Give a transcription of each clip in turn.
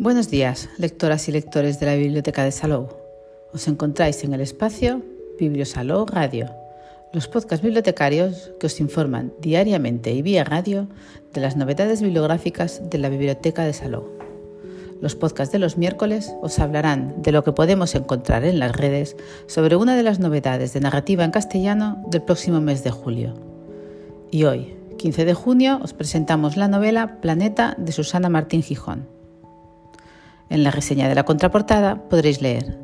Buenos días, lectoras y lectores de la Biblioteca de Salou. Os encontráis en el espacio Bibliosalou Radio, los podcasts bibliotecarios que os informan diariamente y vía radio de las novedades bibliográficas de la Biblioteca de Salou. Los podcasts de los miércoles os hablarán de lo que podemos encontrar en las redes sobre una de las novedades de narrativa en castellano del próximo mes de julio. Y hoy, 15 de junio, os presentamos la novela Planeta de Susana Martín Gijón. En la reseña de la contraportada podréis leer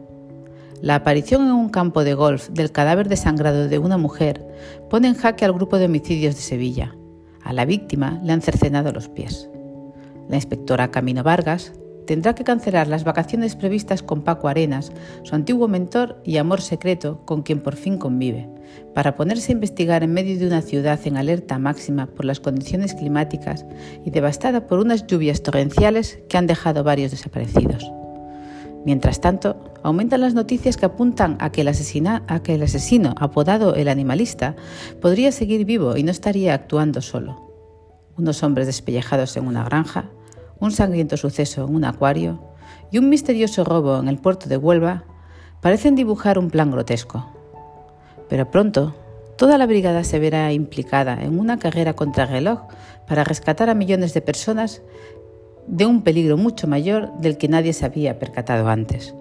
La aparición en un campo de golf del cadáver desangrado de una mujer pone en jaque al grupo de homicidios de Sevilla. A la víctima le han cercenado los pies. La inspectora Camino Vargas tendrá que cancelar las vacaciones previstas con Paco Arenas, su antiguo mentor y amor secreto con quien por fin convive, para ponerse a investigar en medio de una ciudad en alerta máxima por las condiciones climáticas y devastada por unas lluvias torrenciales que han dejado varios desaparecidos. Mientras tanto, aumentan las noticias que apuntan a que, el asesino, apodado el animalista, podría seguir vivo y no estaría actuando solo. Unos hombres despellejados en una granja, un sangriento suceso en un acuario y un misterioso robo en el puerto de Huelva parecen dibujar un plan grotesco. Pero pronto, toda la brigada se verá implicada en una carrera contra reloj para rescatar a millones de personas de un peligro mucho mayor del que nadie se había percatado antes.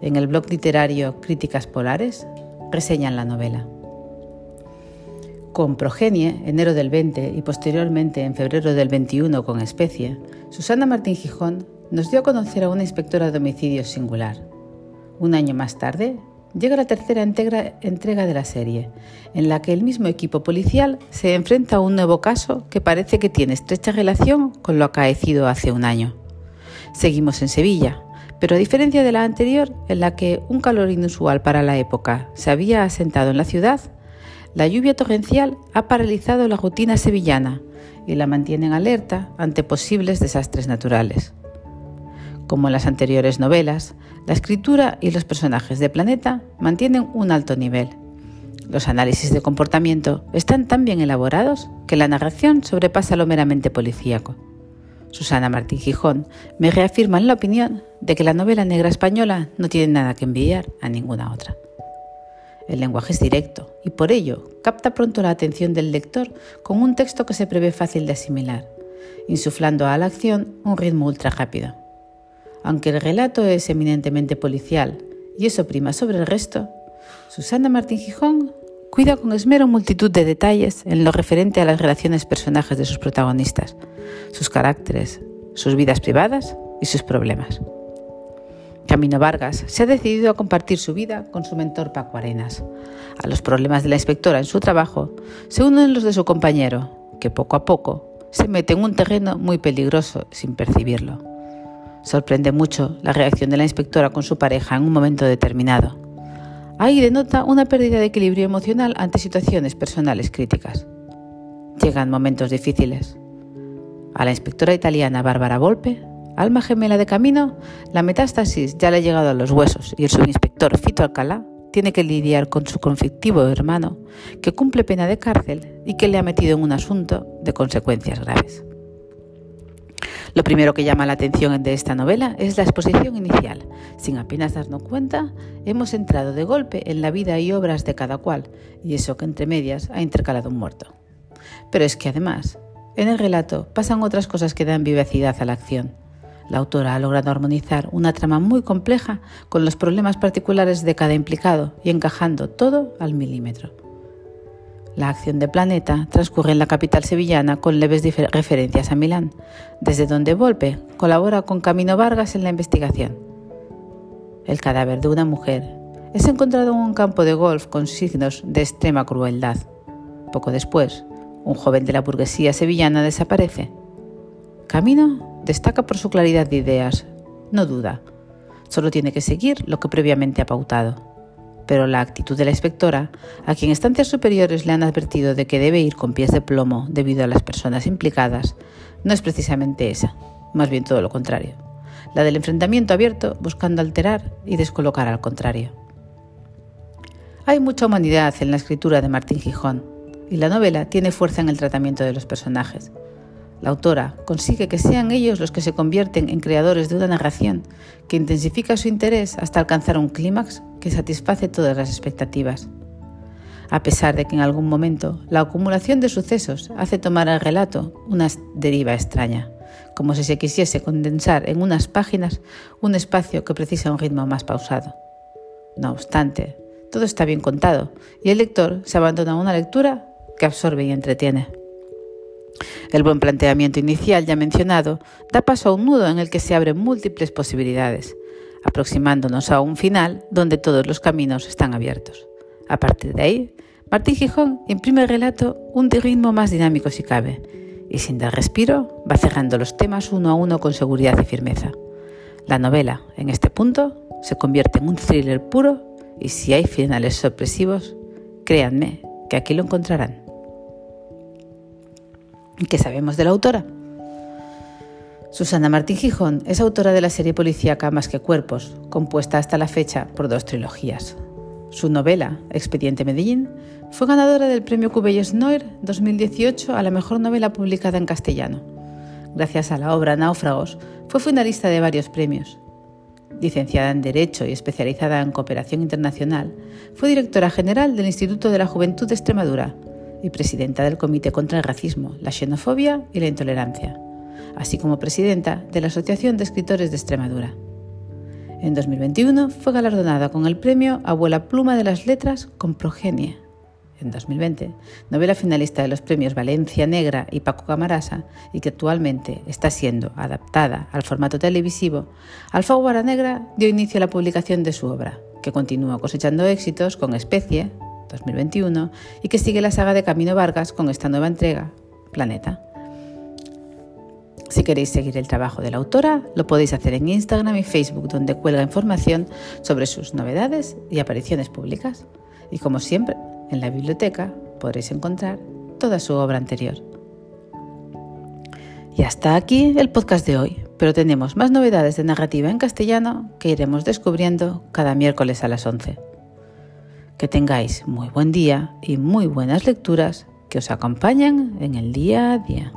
En el blog literario Críticas Polares reseñan la novela. Con Progenie, enero del 20 y posteriormente en febrero del 21 con Especie, Susana Martín Gijón nos dio a conocer a una inspectora de homicidios singular. Un año más tarde, llega la tercera entrega de la serie, en la que el mismo equipo policial se enfrenta a un nuevo caso que parece que tiene estrecha relación con lo acaecido hace un año. Seguimos en Sevilla, pero a diferencia de la anterior, en la que un calor inusual para la época se había asentado en la ciudad, la lluvia torrencial ha paralizado la rutina sevillana y la mantiene en alerta ante posibles desastres naturales. Como en las anteriores novelas, la escritura y los personajes de Planeta mantienen un alto nivel. Los análisis de comportamiento están tan bien elaborados que la narración sobrepasa lo meramente policíaco. Susana Martín Gijón me reafirma en la opinión de que la novela negra española no tiene nada que envidiar a ninguna otra. El lenguaje es directo y por ello capta pronto la atención del lector con un texto que se prevé fácil de asimilar, insuflando a la acción un ritmo ultra rápido. Aunque el relato es eminentemente policial y eso prima sobre el resto, Susana Martín Gijón cuida con esmero multitud de detalles en lo referente a las relaciones personajes de sus protagonistas, sus caracteres, sus vidas privadas y sus problemas. Camino Vargas se ha decidido a compartir su vida con su mentor Paco Arenas. A los problemas de la inspectora en su trabajo se unen los de su compañero, que poco a poco se mete en un terreno muy peligroso sin percibirlo. Sorprende mucho la reacción de la inspectora con su pareja en un momento determinado. Ahí denota una pérdida de equilibrio emocional ante situaciones personales críticas. Llegan momentos difíciles. A la inspectora italiana Bárbara Volpe Alma gemela de camino, la metástasis ya le ha llegado a los huesos y el subinspector Fito Alcalá tiene que lidiar con su conflictivo hermano, que cumple pena de cárcel y que le ha metido en un asunto de consecuencias graves. Lo primero que llama la atención de esta novela es la exposición inicial. Sin apenas darnos cuenta, hemos entrado de golpe en la vida y obras de cada cual, y eso que entre medias ha intercalado un muerto. Pero es que además, en el relato pasan otras cosas que dan vivacidad a la acción. La autora ha logrado armonizar una trama muy compleja con los problemas particulares de cada implicado y encajando todo al milímetro. La acción de Planeta transcurre en la capital sevillana con leves referencias a Milán, desde donde Volpe colabora con Camino Vargas en la investigación. El cadáver de una mujer es encontrado en un campo de golf con signos de extrema crueldad. Poco después, un joven de la burguesía sevillana desaparece. Camino Destaca por su claridad de ideas, no duda, solo tiene que seguir lo que previamente ha pautado. Pero la actitud de la inspectora, a quien estancias superiores le han advertido de que debe ir con pies de plomo debido a las personas implicadas, no es precisamente esa, más bien todo lo contrario, la del enfrentamiento abierto buscando alterar y descolocar al contrario. Hay mucha humanidad en la escritura de Martín Gijón, y la novela tiene fuerza en el tratamiento de los personajes, La autora consigue que sean ellos los que se convierten en creadores de una narración que intensifica su interés hasta alcanzar un clímax que satisface todas las expectativas. A pesar de que en algún momento la acumulación de sucesos hace tomar al relato una deriva extraña, como si se quisiese condensar en unas páginas un espacio que precisa un ritmo más pausado. No obstante, todo está bien contado y el lector se abandona a una lectura que absorbe y entretiene. El buen planteamiento inicial ya mencionado da paso a un nudo en el que se abren múltiples posibilidades, aproximándonos a un final donde todos los caminos están abiertos. A partir de ahí, Martín Gijón imprime el relato un ritmo más dinámico si cabe, y sin dar respiro va cerrando los temas uno a uno con seguridad y firmeza. La novela, en este punto, se convierte en un thriller puro y si hay finales sorpresivos, créanme que aquí lo encontrarán. ¿Qué sabemos de la autora? Susana Martín Gijón es autora de la serie policíaca Más que Cuerpos, compuesta hasta la fecha por dos trilogías. Su novela, Expediente Medellín, fue ganadora del premio Cubellos Noir 2018 a la mejor novela publicada en castellano. Gracias a la obra Náufragos, fue finalista de varios premios. Licenciada en Derecho y especializada en Cooperación Internacional, fue directora general del Instituto de la Juventud de Extremadura y presidenta del Comité contra el Racismo, la Xenofobia y la Intolerancia, así como presidenta de la Asociación de Escritores de Extremadura. En 2021 fue galardonada con el premio Abuela Pluma de las Letras con Progenie. En 2020, novela finalista de los premios Valencia Negra y Paco Camarasa y que actualmente está siendo adaptada al formato televisivo, Alfaguara Negra dio inicio a la publicación de su obra, que continúa cosechando éxitos con Especie, 2021 y que sigue la saga de Camino Vargas con esta nueva entrega, Planeta. Si queréis seguir el trabajo de la autora, lo podéis hacer en Instagram y Facebook, donde cuelga información sobre sus novedades y apariciones públicas. Y como siempre, en la biblioteca podréis encontrar toda su obra anterior. Y hasta aquí el podcast de hoy, pero tenemos más novedades de narrativa en castellano que iremos descubriendo cada miércoles a las 11. Que tengáis muy buen día y muy buenas lecturas que os acompañen en el día a día.